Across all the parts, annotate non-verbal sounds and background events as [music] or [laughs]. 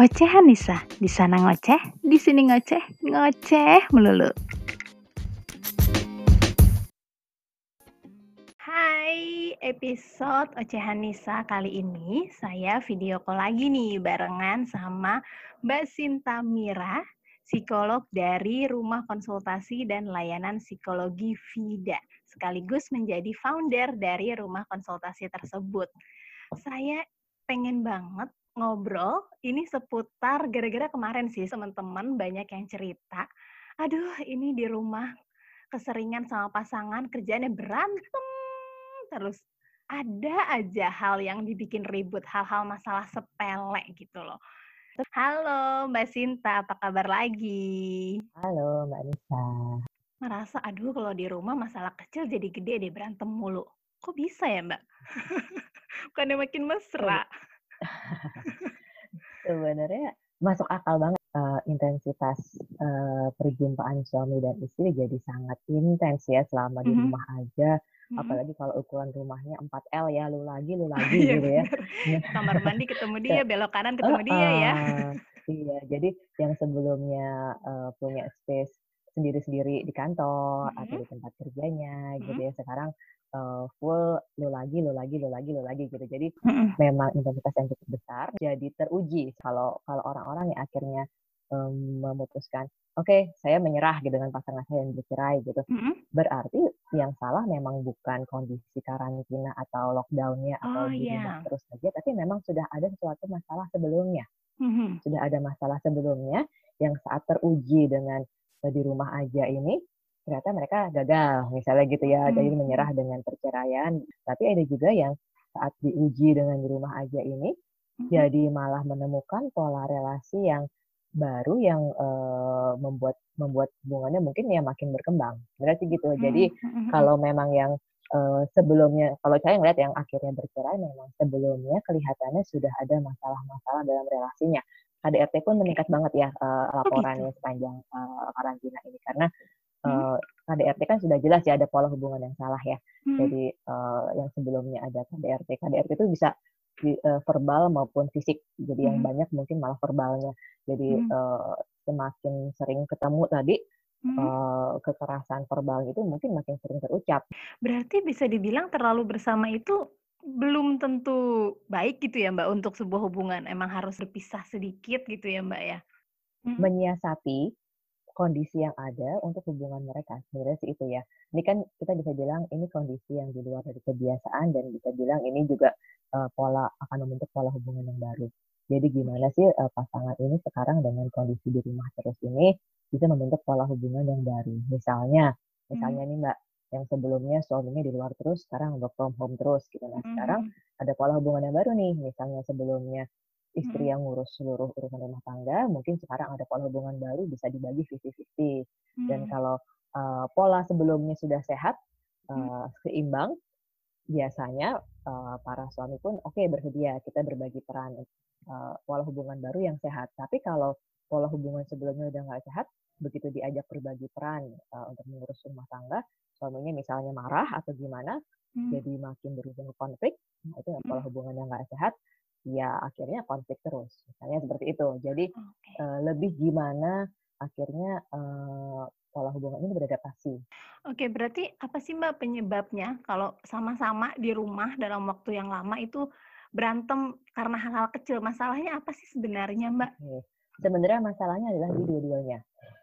Ocehan Nisa, di sana ngoceh, di sini ngoceh, ngoceh melulu. Hai, episode Ocehan Nisa kali ini saya video call lagi nih barengan sama Mbak Sinta Mira, psikolog dari Rumah Konsultasi dan Layanan Psikologi Vida, sekaligus menjadi founder dari rumah konsultasi tersebut. Saya pengen banget ngobrol ini seputar gara-gara kemarin sih teman-teman banyak yang cerita, aduh ini di rumah keseringan sama pasangan kerjanya berantem terus. Ada aja hal yang dibikin ribut, hal-hal masalah sepele gitu loh. Halo Mbak Sinta, apa kabar lagi? Halo Mbak Nisa. Merasa, aduh kalau di rumah masalah kecil jadi gede deh berantem mulu. Kok bisa ya Mbak? [laughs] Bukannya makin mesra. Sebenarnya masuk akal banget uh, intensitas uh, perjumpaan suami dan istri jadi sangat intens ya selama di Mhm. rumah aja. Mhm. Apalagi kalau ukuran rumahnya 4L ya, lu lagi, lu lagi Iya gitu ya. Kamar mandi ketemu dia, belok kanan ketemu dia ya. Iya, jadi yang sebelumnya uh, punya space sendiri-sendiri di kantor atau Mhm. di tempat kerjanya gitu Mhm. ya, sekarang uh, full lu lagi, lu lagi, lu lagi, lu lagi gitu. Jadi Mhm. memang intensitas yang cukup besar, jadi teruji kalau kalau orang-orang yang akhirnya um, memutuskan, oke saya menyerah gitu dengan pasangan saya yang bercerai gitu. Mhm. Berarti yang salah memang bukan kondisi karantina atau lockdown-nya atau Oh di rumah iya. terus saja, tapi memang sudah ada suatu masalah sebelumnya. Mhm. Sudah ada masalah sebelumnya yang saat teruji dengan di rumah aja ini ternyata mereka gagal, misalnya gitu ya, jadi Mhm. menyerah dengan perceraian. Tapi ada juga yang saat diuji dengan di rumah aja ini, Mhm. jadi malah menemukan pola relasi yang baru yang uh, membuat membuat hubungannya mungkin ya makin berkembang. Benar sih gitu. Jadi Mhm. Mhm. kalau memang yang uh, sebelumnya, kalau saya ngeliat yang akhirnya bercerai memang sebelumnya kelihatannya sudah ada masalah-masalah dalam relasinya. KDRT pun meningkat banget ya uh, Oh gitu? laporannya sepanjang uh, karantina ini karena uh, KDRT kan sudah jelas ya ada pola hubungan yang salah ya. Mhm. Jadi uh, yang sebelumnya ada KDRT, KDRT itu bisa di, uh, verbal maupun fisik. Jadi yang Mhm. banyak mungkin malah verbalnya. Jadi uh, semakin sering ketemu tadi uh, kekerasan verbal itu mungkin makin sering terucap. Berarti bisa dibilang terlalu bersama itu belum tentu baik gitu ya Mbak untuk sebuah hubungan, emang harus berpisah sedikit gitu ya Mbak ya? Mhm. Menyiasati kondisi yang ada untuk hubungan mereka. Sebenarnya sih itu ya. Ini kan kita bisa bilang ini kondisi yang di luar dari kebiasaan dan bisa bilang ini juga uh, pola akan membentuk pola hubungan yang baru. Jadi gimana sih uh, pasangan ini sekarang dengan kondisi di rumah terus ini bisa membentuk pola hubungan yang baru. Misalnya, misalnya Mhm. nih Mbak, yang sebelumnya suaminya di luar terus, sekarang work from home terus gitu. Nah sekarang Mhm. ada pola hubungan yang baru nih. Misalnya sebelumnya istri Mhm. yang ngurus seluruh urusan rumah tangga, mungkin sekarang ada pola hubungan baru bisa dibagi 50-50. Dan Mhm. kalau uh, pola sebelumnya sudah sehat, uh, seimbang, biasanya uh, para suami pun oke bersedia kita berbagi peran uh, pola hubungan baru yang sehat. Tapi kalau pola hubungan sebelumnya udah nggak sehat, begitu diajak berbagi peran uh, untuk mengurus rumah tangga, suaminya misalnya marah atau gimana, Mhm. jadi makin berujung ke konflik, nah itu pola Mhm. hubungan yang nggak sehat, ya akhirnya konflik terus. Misalnya seperti itu. Jadi Oke. uh, lebih gimana akhirnya uh, pola hubungan ini beradaptasi. Oke, berarti apa sih Mbak penyebabnya kalau sama-sama di rumah dalam waktu yang lama itu berantem karena hal-hal kecil? Masalahnya apa sih sebenarnya Mbak? Oke. Sebenarnya masalahnya adalah di dua-duanya,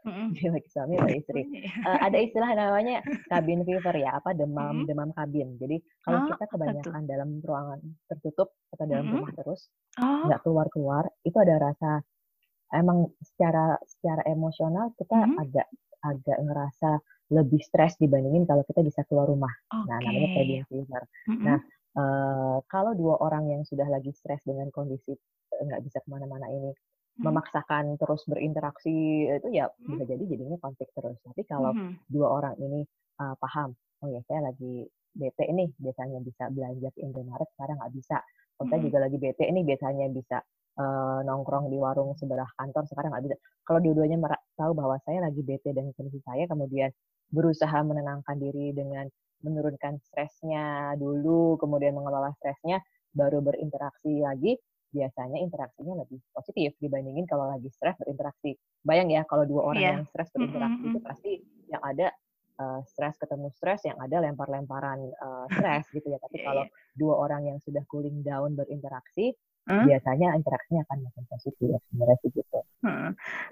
Mhm. di baik suami atau istri. Dua-duanya? Uh, ada istilah namanya cabin fever ya, apa demam Mhm. demam kabin. Jadi kalau Oh, kita kebanyakan dalam ruangan tertutup atau dalam Mhm. rumah terus, Oh. nggak keluar-keluar, itu ada rasa emang secara secara emosional kita Mhm. agak agak ngerasa lebih stres dibandingin kalau kita bisa keluar rumah. Nah, namanya cabin fever. Mhm. Nah, uh, kalau dua orang yang sudah lagi stres dengan kondisi nggak bisa ke mana-mana ini. Memaksakan terus berinteraksi itu ya Mhm. bisa jadi jadinya konflik terus. Tapi kalau Mhm. dua orang ini uh, paham, oh ya saya lagi bete nih, biasanya bisa belanja ke Indomaret, sekarang nggak bisa. Oh saya Mhm. juga lagi bete nih, biasanya bisa uh, nongkrong di warung sebelah kantor, sekarang nggak bisa. Kalau dua-duanya tahu bahwa saya lagi bete dan kondisi saya, kemudian berusaha menenangkan diri dengan menurunkan stresnya dulu, kemudian mengelola stresnya, baru berinteraksi lagi, biasanya interaksinya lebih positif dibandingin kalau lagi stres berinteraksi. Bayang ya kalau dua orang yeah. yang stres berinteraksi mm -hmm. itu pasti yang ada uh, stres ketemu stres, yang ada lempar-lemparan uh, stres [laughs] gitu ya. Tapi yeah, kalau yeah. dua orang yang sudah cooling down berinteraksi, hmm? biasanya interaksinya akan makin positif sebenarnya sih gitu. Hmm.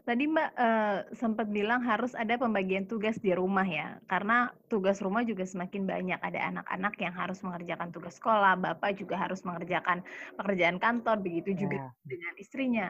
Tadi Mbak uh, sempat bilang harus ada pembagian tugas di rumah ya, karena tugas rumah juga semakin banyak. Ada anak-anak yang harus mengerjakan tugas sekolah, bapak juga harus mengerjakan pekerjaan kantor, begitu juga ya. dengan istrinya.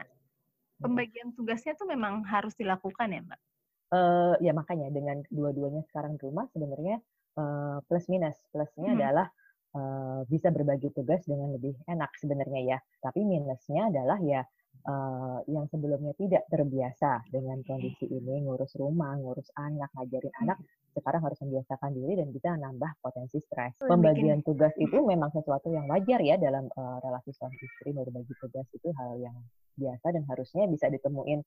Pembagian tugasnya tuh memang harus dilakukan ya Mbak? Uh, ya makanya dengan dua-duanya sekarang di rumah sebenarnya uh, plus minus. Plusnya hmm. adalah uh, bisa berbagi tugas dengan lebih enak sebenarnya ya. Tapi minusnya adalah ya uh, yang sebelumnya tidak terbiasa dengan kondisi ini, ngurus rumah, ngurus anak, ngajarin hmm. anak, sekarang harus membiasakan diri dan bisa nambah potensi stres. Pembagian tugas itu memang sesuatu yang wajar ya dalam uh, relasi suami istri berbagi tugas itu hal yang biasa dan harusnya bisa ditemuin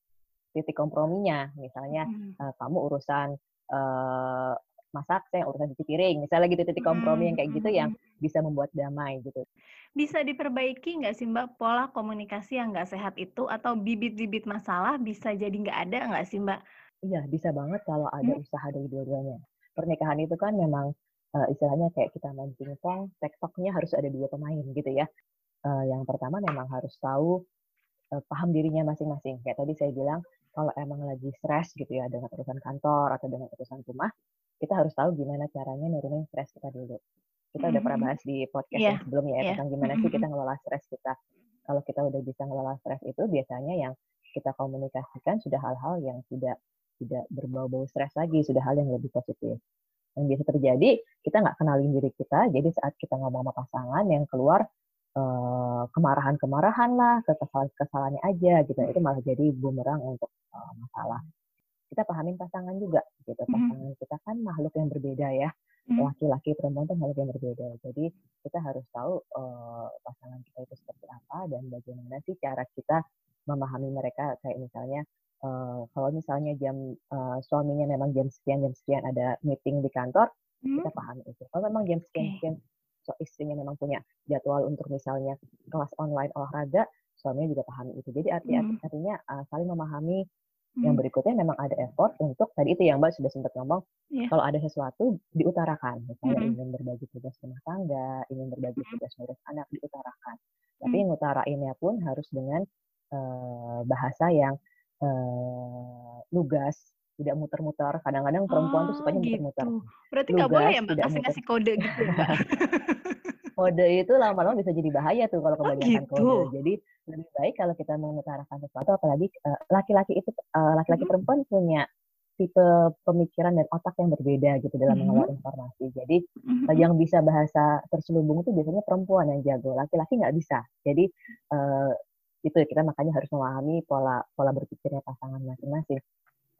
titik komprominya. Misalnya hmm. uh, kamu urusan uh, masak, saya urusan cuci piring. Misalnya gitu titik kompromi hmm. yang kayak gitu yang bisa membuat damai gitu. Bisa diperbaiki nggak sih Mbak pola komunikasi yang nggak sehat itu atau bibit-bibit masalah bisa jadi nggak ada nggak sih Mbak? Iya bisa banget kalau ada hmm. usaha dari dua-duanya. Pernikahan itu kan memang uh, istilahnya kayak kita main pingpong, tektoknya harus ada dua pemain gitu ya. Uh, yang pertama memang harus tahu uh, paham dirinya masing-masing. Kayak tadi saya bilang kalau emang lagi stres gitu ya dengan urusan kantor atau dengan urusan rumah, kita harus tahu gimana caranya nurunin stres kita dulu kita udah pernah mm-hmm. bahas di podcast yeah. yang sebelumnya ya yeah. tentang gimana sih kita mm-hmm. ngelola stres kita. Kalau kita udah bisa ngelola stres itu biasanya yang kita komunikasikan sudah hal-hal yang tidak tidak berbau-bau stres lagi, sudah hal yang lebih positif. Yang biasa terjadi, kita nggak kenalin diri kita, jadi saat kita ngomong sama pasangan yang keluar uh, kemarahan-kemarahan lah, kesalahan-kesalahannya aja gitu, itu malah jadi bumerang untuk uh, masalah. Kita pahamin pasangan juga, gitu. Mm-hmm. Pasangan kita kan makhluk yang berbeda ya Hmm. laki-laki perempuan itu hal yang berbeda. Jadi kita harus tahu uh, pasangan kita itu seperti apa dan bagaimana sih cara kita memahami mereka. Kayak misalnya uh, kalau misalnya jam uh, suaminya memang jam sekian jam sekian ada meeting di kantor, hmm. kita pahami itu. Kalau memang jam sekian sekian so istrinya memang punya jadwal untuk misalnya kelas online olahraga, suaminya juga pahami itu. Jadi artinya hmm. artinya uh, saling memahami yang hmm. berikutnya memang ada effort untuk tadi itu yang Mbak sudah sempat ngomong yeah. kalau ada sesuatu diutarakan misalnya mm -hmm. ingin berbagi tugas rumah tangga ingin berbagi hmm. tugas ngurus anak diutarakan tapi mm. yang utarainnya pun harus dengan uh, bahasa yang uh, lugas tidak muter-muter kadang-kadang perempuan oh, tuh sukanya gitu. muter-muter berarti nggak boleh ya Mbak kasih ngasih kode gitu ya, [laughs] kode itu lama-lama bisa jadi bahaya tuh kalau oh, kebanyakan oh, gitu. kode. Jadi lebih baik kalau kita mengutarakan sesuatu, apalagi eh, laki-laki uh, itu uh, laki-laki hmm. perempuan punya tipe pemikiran dan otak yang berbeda gitu dalam hmm. mengelola informasi. Jadi hmm. yang bisa bahasa terselubung itu biasanya perempuan yang jago, laki-laki nggak bisa. Jadi uh, itu kita makanya harus memahami pola pola berpikirnya pasangan masing-masing.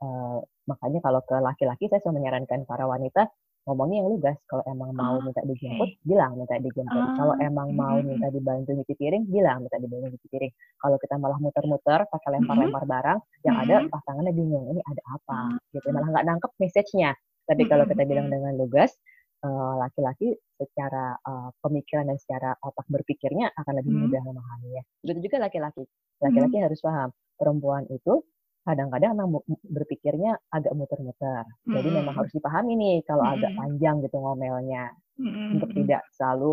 Uh, makanya kalau ke laki-laki saya selalu menyarankan para wanita ngomongnya yang lugas. Kalau emang mau oh, minta dijemput, okay. bilang minta dijemput. Oh. Kalau emang mau minta dibantu nyuci piring, bilang minta dibantu nyuci piring. Kalau kita malah muter-muter, pakai lempar-lempar barang, yang ada pasangannya bingung, ini ada apa? Gitu, malah nggak nangkep message-nya. Tapi kalau kita bilang dengan lugas, eh, laki-laki secara uh, pemikiran dan secara otak berpikirnya akan lebih mudah memahaminya. Begitu juga laki-laki. Laki-laki harus paham perempuan itu kadang-kadang memang berpikirnya agak muter-muter. Mm-hmm. Jadi memang harus dipahami nih kalau mm-hmm. agak panjang gitu ngomelnya mm-hmm. untuk tidak selalu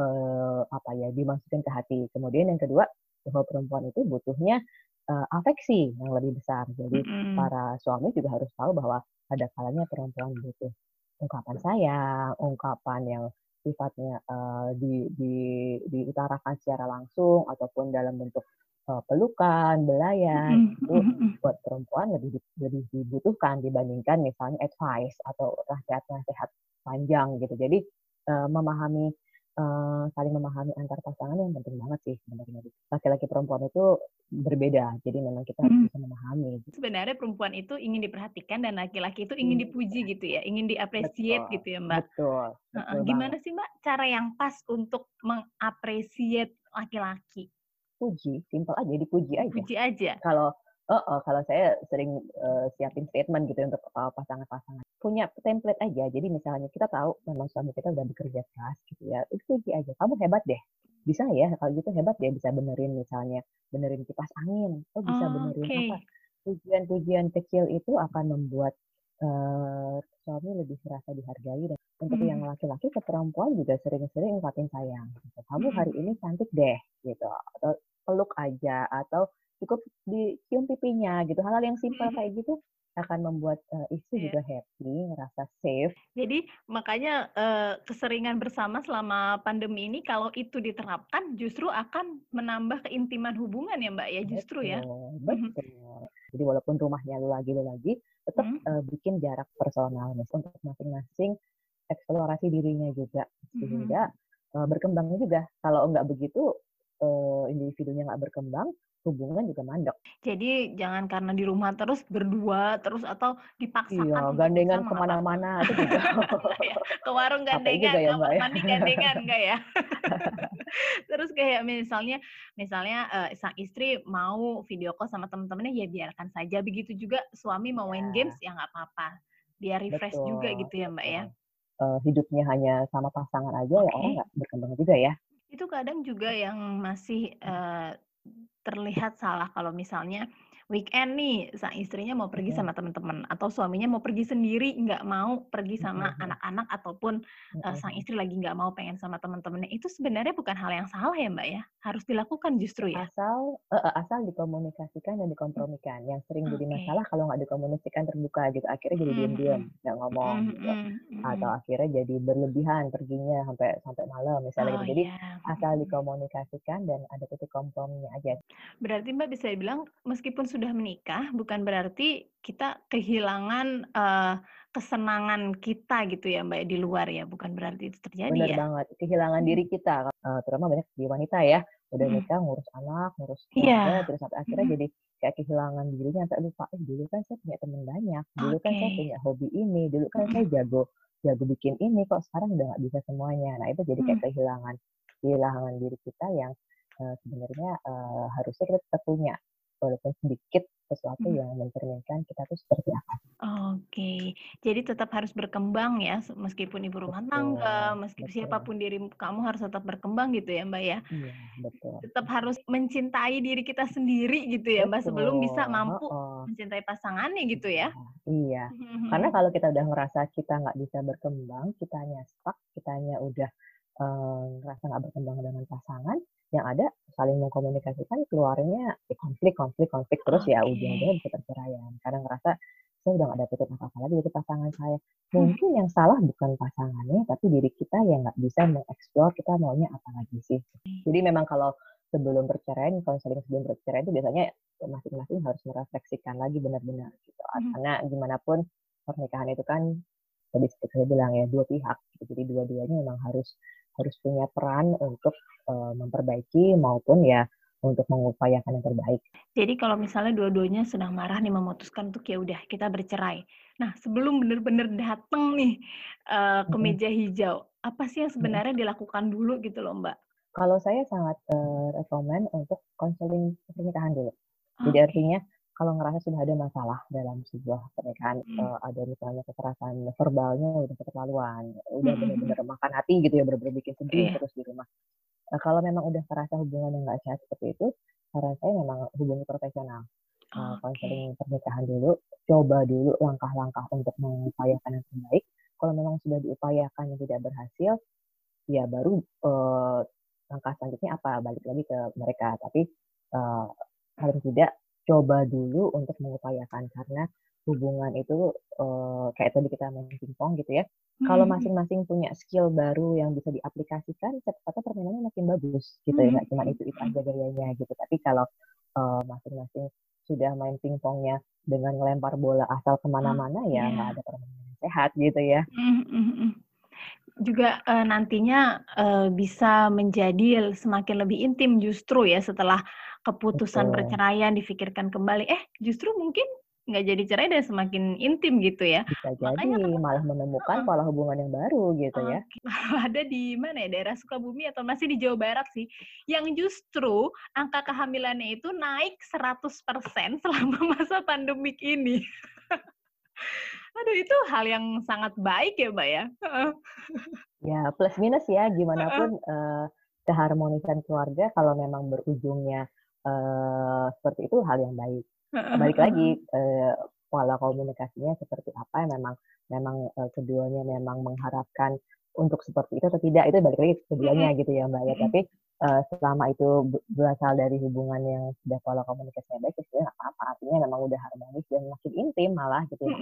uh, apa ya dimasukin ke hati. Kemudian yang kedua bahwa perempuan itu butuhnya uh, afeksi yang lebih besar. Jadi mm-hmm. para suami juga harus tahu bahwa ada kalanya perempuan butuh ungkapan sayang, ungkapan yang sifatnya uh, di, di, diutarakan secara langsung ataupun dalam bentuk pelukan, belayan mm-hmm. itu buat perempuan lebih lebih dibutuhkan dibandingkan misalnya advice atau nasihat-nasihat panjang gitu. Jadi uh, memahami uh, saling memahami antar pasangan yang penting banget sih sebenarnya. Laki-laki perempuan itu berbeda, jadi memang kita harus bisa memahami. Gitu. Sebenarnya perempuan itu ingin diperhatikan dan laki-laki itu ingin dipuji gitu ya, ingin diapresiasi gitu ya Mbak. Betul. betul Gimana banget. sih Mbak cara yang pas untuk mengapresiasi laki-laki? Puji, simpel aja, dipuji aja. Puji aja. Kalau oh, oh, kalau saya sering uh, siapin statement gitu untuk pasangan pasangan-pasangan. Punya template aja. Jadi misalnya kita tahu memang suami kita udah bekerja keras gitu ya. Itu puji aja. Kamu hebat deh. bisa ya kalau gitu hebat ya bisa benerin misalnya benerin kipas angin, oh bisa Oh, benerin apa. oke. Pujian-pujian kecil itu akan membuat, eee, suami lebih merasa dihargai dan untuk yang Mhm. laki-laki ke perempuan juga sering-sering ungkapin sayang gitu, "Kamu hari Mhm. ini cantik deh," gitu, atau peluk aja, atau cukup dicium pipinya gitu. Hal-hal yang simpel Mhm. kayak gitu akan membuat, eee, istri Iya. juga happy, ngerasa safe. Jadi makanya, eee, keseringan bersama selama pandemi ini kalau itu diterapkan justru akan menambah keintiman hubungan ya, Mbak, ya justru ya? Betul Mhm. betul. Jadi walaupun rumahnya lu lagi lu lagi, tetap, Mhm. eee, bikin jarak personal untuk masing-masing eksplorasi dirinya juga. Sehingga, Mhm. eee, berkembang juga. Kalau nggak begitu, eee, individunya nggak berkembang, hubungan juga mandek. Jadi jangan karena di rumah terus berdua terus atau Iya, dipaksakan untuk gandengan bersama ke nggak apa-apa. mana-mana itu juga [laughs] ya? Ke warung juga gandengan, ya, kamar ya. mandi gandengan, [laughs] enggak ya? [laughs] Terus kayak misalnya misalnya, eee, sang istri mau video call sama temen-temennya, ya biarkan saja. Begitu juga suami mau main games, Iya. ya nggak apa-apa. Biar refresh juga Betul gitu ya, Mbak, ya? Eee, hidupnya hanya sama pasangan aja ya orang nggak berkembang juga ya. Itu kadang juga yang masih, terlihat salah kalau misalnya weekend nih, sang istrinya mau pergi sama temen-temen atau suaminya mau pergi sendiri, nggak mau pergi sama anak-anak ataupun, Mhm sang istri lagi nggak mau pengen sama temen-temennya. Itu sebenarnya bukan hal yang salah ya, Mbak, ya? Harus dilakukan justru ya? Asal heeh, asal dikomunikasikan dan dikompromikan. Yang sering jadi masalah kalau nggak dikomunikasikan terbuka gitu, akhirnya jadi Mhm diem-diem, mhm. nggak ngomong Mhm gitu. mhm Atau akhirnya jadi berlebihan perginya sampai sampai malam misalnya Oh, gitu. Jadi. Mhm asal dikomunikasikan dan ada titik komprominya aja. Berarti Mbak bisa dibilang meskipun sudah menikah, bukan berarti kita kehilangan, eee, kesenangan kita gitu ya, Mbak, di luar ya? Bukan berarti itu terjadi Bener ya? banget, kehilangan Mhm. diri kita, eee, terutama banyak di wanita ya, udah Mhm. nikah ngurus anak, ngurus keluarga, Iya. terus sampai akhirnya Mhm. jadi kayak kehilangan dirinya sampai lupa, "Eh, dulu kan saya punya teman banyak, dulu kan saya punya hobi ini, dulu kan saya Mhm. jago jago bikin ini, kok sekarang udah nggak bisa semuanya." Nah, itu jadi kayak Mhm. kehilangan kehilangan diri kita yang, eee, sebenarnya, eee, harusnya kita tetap punya, walaupun sedikit sesuatu Mhm. yang mencerminkan kita tuh seperti apa. Oke. Jadi tetap harus berkembang ya, meskipun ibu rumah tangga, Betul meski siapa betul. pun diri kamu harus tetap berkembang gitu ya, Mbak, ya? Iya, betul Tetap betul. harus mencintai diri kita sendiri gitu ya, Mbak, sebelum bisa Betul, mampu heeh. mencintai pasangannya gitu Iya ya? iya. Mhm Karena mhm. kalau kita udah ngerasa kita nggak bisa berkembang, kitanya stuck, kitanya udah, ngerasa nggak berkembang dengan pasangan, yang ada saling mengkomunikasikan keluarnya ya konflik konflik konflik, terus ya ujung-ujungnya Oke. bisa perceraian. Karena ngerasa, "Saya udah nggak dapetin apa-apa lagi dari pasangan saya." Mhm. Mungkin yang salah bukan pasangannya, tapi diri kita yang nggak bisa mengeksplor kita maunya apa lagi sih. Jadi memang kalau sebelum perceraian, konseling sebelum perceraian itu biasanya masing-masing harus merefleksikan lagi benar-benar gitu. Mhm. Karena gimana pun pernikahan itu kan tadi saya bilang ya, dua pihak gitu. Jadi dua-duanya memang harus harus punya peran untuk, eee, memperbaiki maupun ya untuk mengupayakan yang terbaik. Jadi kalau misalnya dua-duanya sedang marah nih memutuskan untuk ya udah kita bercerai. Nah, sebelum bener-bener dateng nih, eee, ke meja hijau, apa sih yang sebenarnya dilakukan dulu gitu loh, Mbak? Kalau saya sangat, eee, rekomen untuk konseling pernikahan dulu. Jadi Oke. artinya kalau ngerasa sudah ada masalah dalam sebuah pernikahan, Mhm. eee, ada misalnya kekerasan verbalnya udah keterlaluan, udah Mhm bener-bener mhm. makan hati gitu ya, bener-bener bikin sedih Iya. terus di rumah. Nah, kalau memang udah terasa hubungan yang nggak sehat seperti itu, saran saya memang hubungi profesional. Oke. konseling pernikahan dulu, coba dulu langkah-langkah untuk mengupayakan yang terbaik. Kalau memang sudah diupayakan yang tidak berhasil, ya baru, eee, langkah selanjutnya apa, balik lagi ke mereka. Tapi, eee, paling tidak coba dulu untuk mengupayakan, karena hubungan itu, eee, kayak tadi kita main pingpong gitu ya, kalau Mhm mhm. masing-masing punya skill baru yang bisa diaplikasikan, cepet-cepet permainannya makin bagus gitu ya, Mhm nggak cuma itu-itu mhm. aja gayanya gitu. Tapi kalau, eee, masing-masing sudah main pingpongnya dengan ngelempar bola asal ke Oh, mana-mana, ya nggak iya. ada permainan sehat gitu ya. Mhm mhm mhm. Juga, eee, nantinya, eee, bisa menjadi semakin lebih intim justru ya setelah keputusan Betul. perceraian dipikirkan kembali, eh justru mungkin nggak jadi cerai dan semakin intim gitu ya. Bisa Makanya jadi, kenapa malah menemukan heeh. pola hubungan yang baru gitu ya. Oke. [laughs] Ada di mana ya, daerah Sukabumi atau masih di Jawa Barat sih, yang justru angka kehamilannya itu naik 100% selama [laughs] masa pandemik ini. [laughs] Aduh itu hal yang sangat baik ya, Mbak, ya? Ya plus minus ya, gimana pun, eee, keharmonisan keluarga kalau memang berujungnya uh, seperti itu hal yang baik. Balik lagi uh, pola komunikasinya seperti apa yang memang memang uh, keduanya memang mengharapkan untuk seperti itu atau tidak itu balik lagi keduanya gitu ya mbak ya. Tapi uh, selama itu berasal dari hubungan yang sudah pola komunikasinya baik, itu ya apa-apa. Artinya memang udah harmonis dan makin intim malah gitu ya.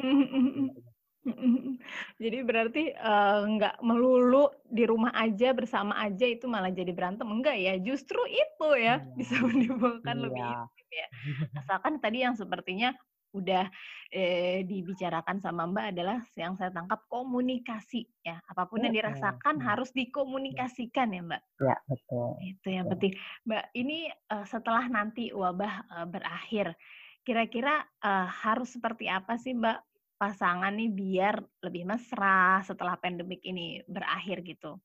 [laughs] Jadi berarti uh, nggak melulu di rumah aja bersama aja itu malah jadi berantem enggak ya? Justru itu ya iya. bisa [laughs] menimbulkan iya. lebih intim ya. [laughs] Asalkan tadi yang sepertinya udah eh, dibicarakan sama Mbak adalah yang saya tangkap komunikasi ya. Apa pun yang dirasakan harus dikomunikasikan ya Mbak. Ya betul. Itu yang penting. Mbak ini uh, setelah nanti wabah uh, berakhir, kira-kira uh, harus seperti apa sih Mbak pasangan nih biar lebih mesra setelah pandemik ini berakhir gitu?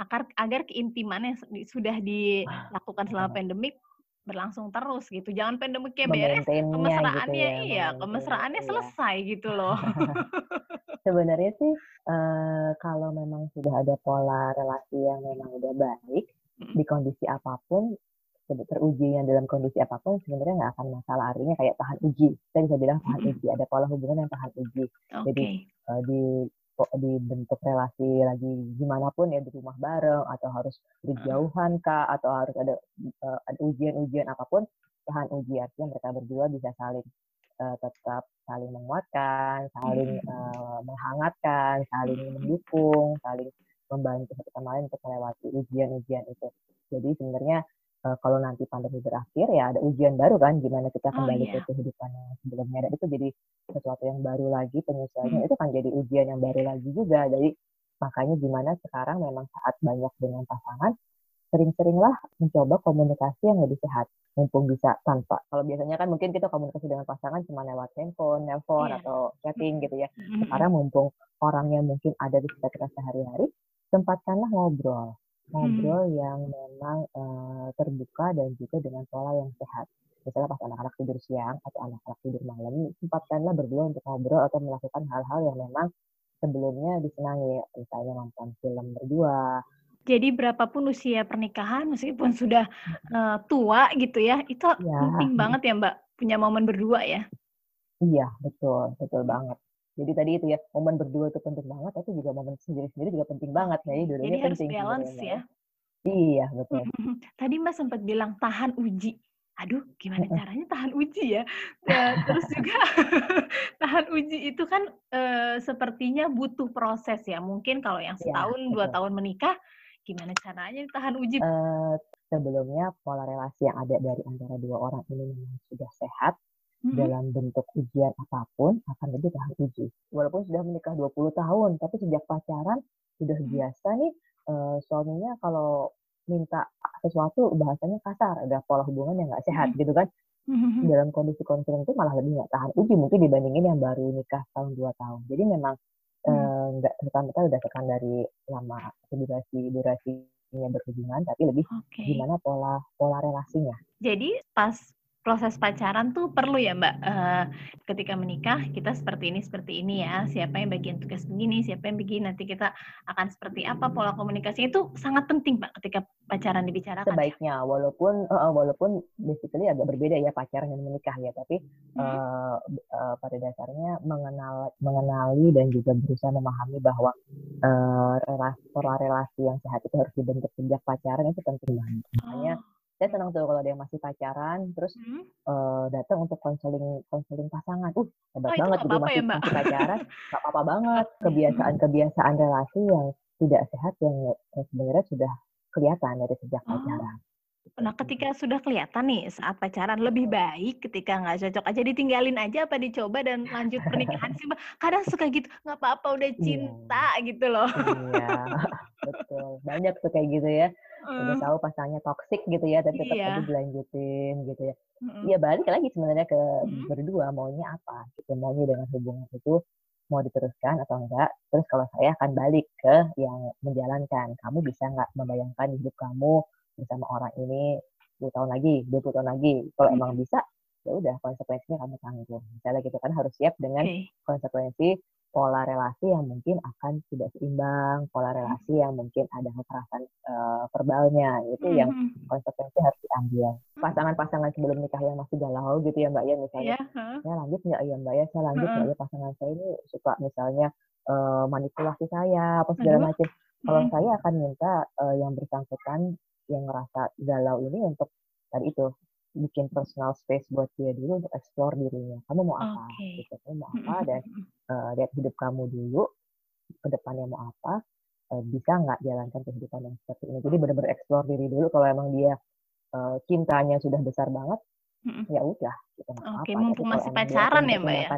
Agar agar keintimannya sudah dilakukan selama pandemik berlangsung terus gitu. Jangan pandemiknya beres, kemesraannya gitu ya, iya, kemesraannya iya. selesai gitu [laughs] loh. Sebenarnya sih uh, kalau memang sudah ada pola relasi yang memang udah baik hmm. di kondisi apa pun terujinya dalam kondisi apa pun sebenarnya nggak akan masalah. Artinya kayak tahan uji. Saya bisa bilang tahan uji. Ada pola hubungan yang tahan uji. Okay. jadi uh, di dibentuk relasi lagi gimana pun ya di rumah bareng atau harus berjauhan kah atau harus ada uh, ada ujian-ujian apa pun tahan uji. Artinya mereka berdua bisa saling uh, tetap saling menguatkan saling uh, menghangatkan saling mendukung saling membantu satu sama lain untuk melewati ujian-ujian itu. Jadi sebenarnya uh, kalau nanti pandemi berakhir ya ada ujian baru kan gimana kita oh, kembali oh, iya. ke kehidupan yang sebelumnya dan itu jadi sesuatu yang baru lagi penyesuaiannya hmm. itu kan jadi ujian yang baru lagi juga jadi makanya gimana sekarang memang saat banyak dengan pasangan sering-seringlah mencoba komunikasi yang lebih sehat mumpung bisa tanpa kalau biasanya kan mungkin kita komunikasi dengan pasangan cuma lewat handphone, nelpon yeah. atau chatting gitu ya hmm. sekarang mumpung orangnya mungkin ada di sekitar kita sehari-hari sempatkanlah ngobrol ngobrol hmm. yang memang uh, terbuka dan juga dengan pola yang sehat. Misalnya pas anak-anak tidur siang atau anak-anak tidur malam, sempatkanlah berdua untuk ngobrol atau melakukan hal-hal yang memang sebelumnya disenangi, misalnya nonton film berdua. Jadi berapapun usia pernikahan, meskipun sudah uh, tua gitu ya, itu ya. penting banget ya Mbak, punya momen berdua ya? Iya, betul, betul banget. Jadi tadi itu ya, momen berdua itu penting banget, tapi juga momen sendiri-sendiri juga penting banget. Jadi dua-duanya Jadi harus balance ya. Iya, betul. Tadi Mbak sempat bilang tahan uji. Aduh, gimana caranya tahan uji ya? ya terus juga [laughs] tahan uji itu kan e, sepertinya butuh proses ya. Mungkin kalau yang iya, setahun, ya, dua tahun menikah, gimana caranya tahan uji? Uh, sebelumnya pola relasi yang ada dari antara dua orang ini memang sudah sehat, hmm. dalam bentuk ujian apa pun akan lebih tahan uji. Walaupun sudah menikah 20 tahun, tapi sejak pacaran sudah hmm. biasa nih uh, suaminya kalau minta sesuatu bahasanya kasar, ada pola hubungan yang nggak sehat hmm. gitu kan. Hmm. Dalam kondisi konflik itu malah lebih nggak tahan uji mungkin dibandingin yang baru nikah tahun dua tahun. Jadi memang hmm. nggak hmm. uh, serta-merta berdasarkan dari lama durasi durasinya berhubungan, tapi lebih okay. gimana pola pola relasinya. Jadi pas proses pacaran tuh perlu ya Mbak. Uh, ketika menikah kita seperti ini seperti ini ya. Siapa yang bagian tugas begini, siapa yang begini. Nanti kita akan seperti apa pola komunikasi itu sangat penting Mbak ketika pacaran dibicarakan. Sebaiknya walaupun uh, walaupun basically agak berbeda ya pacaran dan menikah ya, tapi hmm. uh, uh, pada dasarnya mengenal mengenali dan juga berusaha memahami bahwa uh, relasi pola relasi yang sehat itu harus dibentuk sejak pacaran itu penting banget. Makanya oh saya senang tuh kalau ada yang masih pacaran terus hmm. uh, datang untuk konseling konseling pasangan uh hebat oh, banget gitu masih, ya, masih pacaran nggak apa-apa banget [laughs] kebiasaan-kebiasaan relasi yang tidak sehat yang, sebenarnya sudah kelihatan dari sejak oh. pacaran Nah, ketika sudah kelihatan nih saat pacaran lebih baik ketika nggak cocok aja ditinggalin aja apa dicoba dan lanjut pernikahan sih, Kadang suka gitu, nggak apa-apa udah iya. cinta yeah. gitu loh. Iya, [laughs] betul. Banyak tuh kayak gitu ya. Udah tahu pasangannya toksik gitu ya, tapi tetap yeah. aja dilanjutin gitu ya. Iya mm balik lagi sebenarnya ke mm berdua maunya apa gitu, maunya dengan hubungan itu mau diteruskan atau enggak. Terus kalau saya akan balik ke yang menjalankan. Kamu bisa nggak membayangkan hidup kamu bersama orang ini 10 tahun lagi, 20 tahun lagi. Kalau hmm. emang bisa, ya udah konsekuensinya kamu tanggung. Misalnya gitu kan harus siap dengan okay. konsekuensi pola relasi yang mungkin akan tidak seimbang, pola relasi yang mungkin ada kekerasan uh, verbalnya, itu yang Mhm. konsekuensi harus diambil. Pasangan-pasangan sebelum nikah yang masih galau gitu ya Mbak ya, misalnya, Iya, heeh. saya lanjut nggak ya Mbak ya, saya lanjut nggak Heeh. ya pasangan saya ini suka misalnya uh, manipulasi saya, apa segala Aduh. macam. Kalau saya akan minta uh, yang bersangkutan yang ngerasa galau ini untuk tadi itu bikin personal space buat dia dulu untuk explore dirinya. Kamu mau apa? Oke. Gitu. Kamu mau apa? Dan uh, lihat hidup kamu dulu ke depannya mau apa? Uh, bisa nggak jalankan kehidupan yang seperti ini? Jadi benar-benar explore diri dulu. Kalau emang dia uh, cintanya sudah besar banget, Mhm. ya udah, gitu Oke, apa-apa. Tapi mumpung masih pacaran ya, Mbak, ya?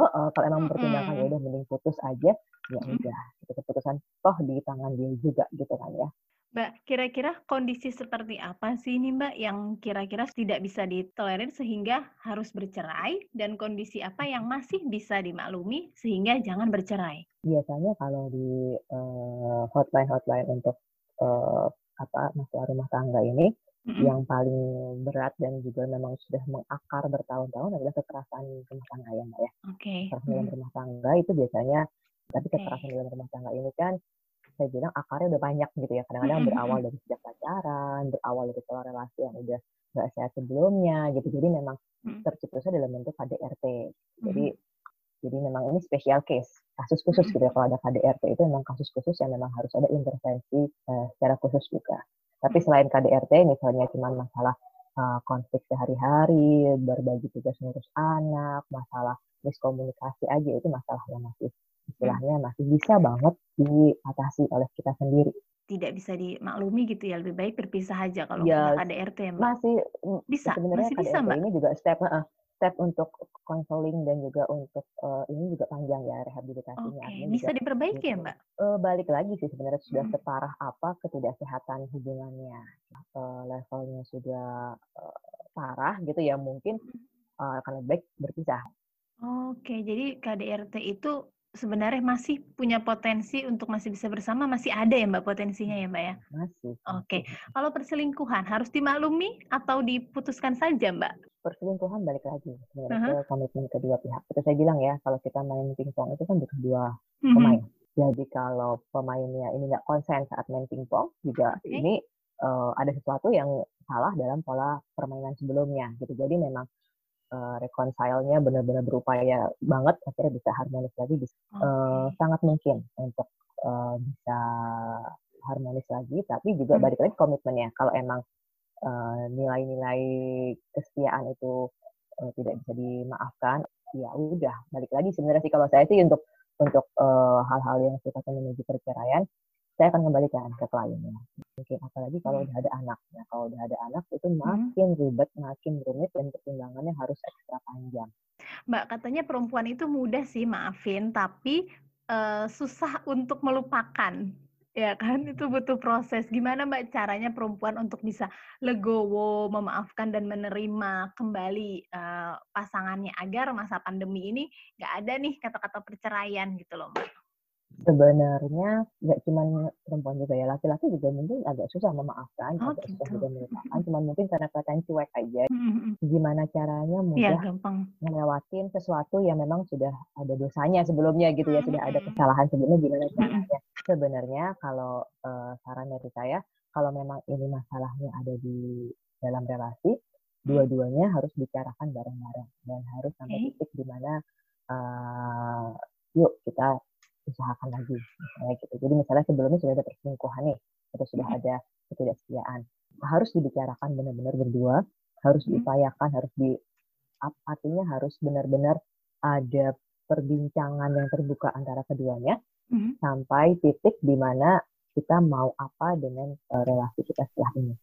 oh, oh, kalau emang mempertimbangkan ya Mhm. udah mending putus aja, ya udah. Itu keputusan toh di tangan dia juga gitu kan ya. Mbak, kira-kira kondisi seperti apa sih ini Mbak yang kira-kira tidak bisa ditolerir sehingga harus bercerai dan kondisi apa yang masih bisa dimaklumi sehingga jangan bercerai? Biasanya kalau di uh, hotline-hotline untuk uh, apa masalah rumah tangga ini Mhm. yang paling berat dan juga memang sudah mengakar bertahun-tahun adalah kekerasan rumah tangga ya Mbak ya. Oke. Kekerasan dalam Mhm. rumah tangga itu biasanya tapi kekerasan dalam rumah tangga ini kan saya bilang akarnya udah banyak gitu ya. Kadang-kadang berawal dari sejak pacaran, berawal dari pola relasi yang udah nggak sehat sebelumnya gitu. Jadi memang Mhm. tercetusnya dalam bentuk KDRT. Jadi jadi memang ini special case, kasus khusus gitu ya. Kalau ada KDRT itu memang kasus khusus yang memang harus ada intervensi uh, secara khusus juga. Tapi selain KDRT misalnya cuma masalah uh, konflik sehari-hari, berbagi tugas ngurus anak, masalah miskomunikasi aja itu masalah yang masih. Istilahnya masih bisa banget diatasi oleh kita sendiri. Tidak bisa dimaklumi gitu ya, lebih baik berpisah aja kalau Ya, KDRT ya Mbak? masih Bisa? sebenarnya Masih bisa Mbak? ini juga step heeh, step untuk konseling dan juga untuk uh, ini juga panjang ya rehabilitasinya. Oke, Artinya bisa juga diperbaiki ya gitu. Mbak? Uh, balik lagi sih sebenarnya sudah Mhm. separah apa ketidaksehatan hubungannya. Uh, levelnya sudah uh, parah gitu ya mungkin uh, akan lebih baik berpisah. Oke, jadi KDRT itu sebenarnya masih punya potensi untuk masih bisa bersama, masih ada ya Mbak potensinya ya Mbak ya? Masih, Oke, masih. kalau perselingkuhan harus dimaklumi atau diputuskan saja Mbak? Perselingkuhan balik lagi sebenarnya ke komitmen kedua pihak. Seperti saya bilang ya, kalau kita main pingpong itu kan butuh dua Mhm. pemain. Jadi kalau pemainnya ini nggak konsen saat main pingpong, juga Oke. ini uh, ada sesuatu yang salah dalam pola permainan sebelumnya gitu. Jadi memang uh, reconcile-nya benar-benar berupaya banget akhirnya bisa harmonis lagi, bisa, uh, Oke. sangat mungkin untuk uh, bisa harmonis lagi. Tapi juga Hmm. balik lagi komitmennya. Kalau emang uh, nilai-nilai kesetiaan itu uh, tidak bisa dimaafkan, ya udah balik lagi sebenarnya sih kalau saya sih untuk untuk uh, hal-hal yang sifatnya menuju perceraian, saya akan kembalikan ke kliennya. Mungkin apalagi kalau Hmm. udah ada anak. Nah, kalau udah ada anak itu Mhm. makin ribet, makin rumit dan pertimbangannya harus ekstra panjang. Mbak, katanya perempuan itu mudah sih maafin, tapi eh, susah untuk melupakan. Ya kan? Itu butuh proses. Gimana Mbak caranya perempuan untuk bisa legowo, memaafkan dan menerima kembali eh, pasangannya agar masa pandemi ini nggak ada nih kata-kata perceraian gitu loh Mbak? Sebenarnya nggak cuma perempuan juga ya, laki-laki juga mungkin agak susah memaafkan, Oh agak susah gitu. juga melupakan, cuman mungkin karena kelihatan cuek aja. Mhm, mhm. Gimana caranya Iya mudah gampang. ngelewatin sesuatu yang memang sudah ada dosanya sebelumnya gitu ya, sudah ada kesalahan sebelumnya gimana caranya. Sebenarnya kalau uh, saran dari saya, kalau memang ini masalahnya ada di dalam relasi, dua-duanya harus bicarakan bareng-bareng dan harus sampai titik di mana uh, yuk kita usahakan lagi misalnya gitu. Jadi misalnya sebelumnya sudah ada perselingkuhan nih, atau sudah ada ketidaksetiaan, harus dibicarakan benar-benar berdua, harus Mhm. diupayakan, harus di artinya harus benar-benar ada perbincangan yang terbuka antara keduanya Mhm. sampai titik di mana kita mau apa dengan uh, relasi kita setelah ini.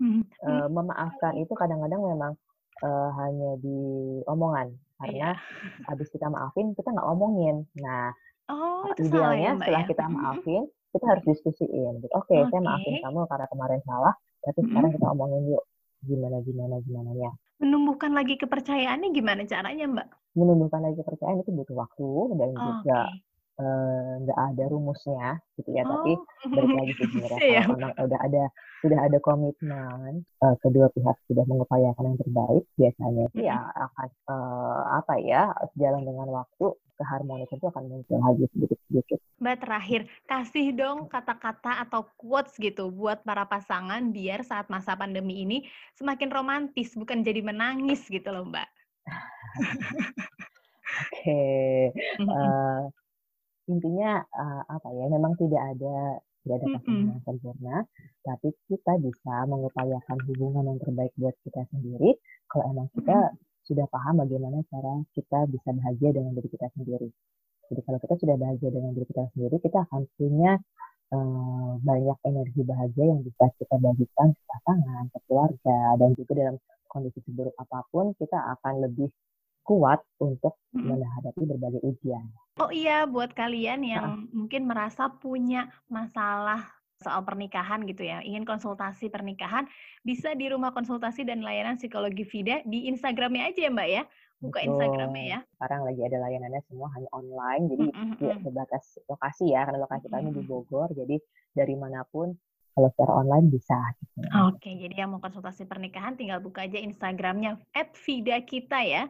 Mhm. Uh, memaafkan itu kadang-kadang memang uh, hanya di omongan karena habis kita maafin kita nggak ngomongin. Nah, Oh, itu salah ya idealnya Mbak setelah ya? kita maafin kita harus diskusiin. Gitu. Oke, saya maafin kamu karena kemarin salah, tapi sekarang Mhm. kita omongin yuk gimana gimana gimana ya. Menumbuhkan lagi kepercayaannya gimana caranya Mbak? Menumbuhkan lagi kepercayaan itu butuh waktu dan juga Oke. nggak uh, ada rumusnya gitu ya, oh. tapi balik lagi [laughs] sebenarnya yeah. kalau memang udah ada sudah ada komitmen uh, kedua pihak sudah mengupayakan yang terbaik biasanya sih ya akan uh, apa ya jalan dengan waktu keharmonisan itu akan muncul lagi sedikit-sedikit. Mbak terakhir, kasih dong kata-kata atau quotes gitu buat para pasangan biar saat masa pandemi ini semakin romantis, bukan jadi menangis gitu loh Mbak. [laughs] Oke, okay. uh, intinya uh, apa ya memang tidak ada tidak ada pasangan mm -hmm. yang sempurna tapi kita bisa mengupayakan hubungan yang terbaik buat kita sendiri kalau emang kita mm -hmm. sudah paham bagaimana cara kita bisa bahagia dengan diri kita sendiri jadi kalau kita sudah bahagia dengan diri kita sendiri kita akan punya uh, banyak energi bahagia yang bisa kita bagikan ke pasangan ke keluarga dan juga dalam kondisi seburuk apa pun kita akan lebih kuat untuk hmm. menghadapi berbagai ujian. Oh iya, buat kalian yang nah. mungkin merasa punya masalah soal pernikahan gitu ya, ingin konsultasi pernikahan, bisa di rumah konsultasi dan layanan psikologi Vida di Instagramnya aja ya Mbak ya, buka Betul. Instagramnya ya. Sekarang lagi ada layanannya semua hanya online, jadi mm -hmm. tidak terbatas lokasi ya, karena lokasi kami di Bogor, jadi dari mana pun kalau secara online bisa. Gitu. Oke, jadi yang mau konsultasi pernikahan tinggal buka aja Instagramnya @vida kita ya.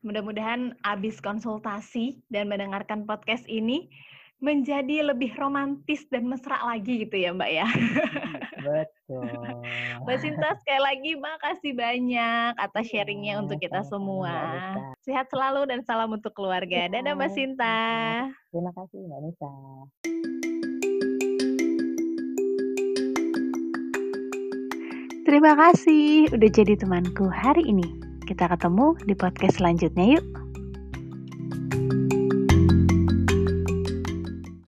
Mudah-mudahan abis konsultasi dan mendengarkan podcast ini menjadi lebih romantis dan mesra lagi gitu ya Mbak ya. Betul. Mbak Sinta sekali lagi makasih banyak atas iya, sharingnya untuk kita semua. Sehat selalu dan salam untuk keluarga. Iya, Dadah Mbak Sinta. Terima kasih Mbak Nisa. Terima kasih udah jadi temanku hari ini. Kita ketemu di podcast selanjutnya yuk.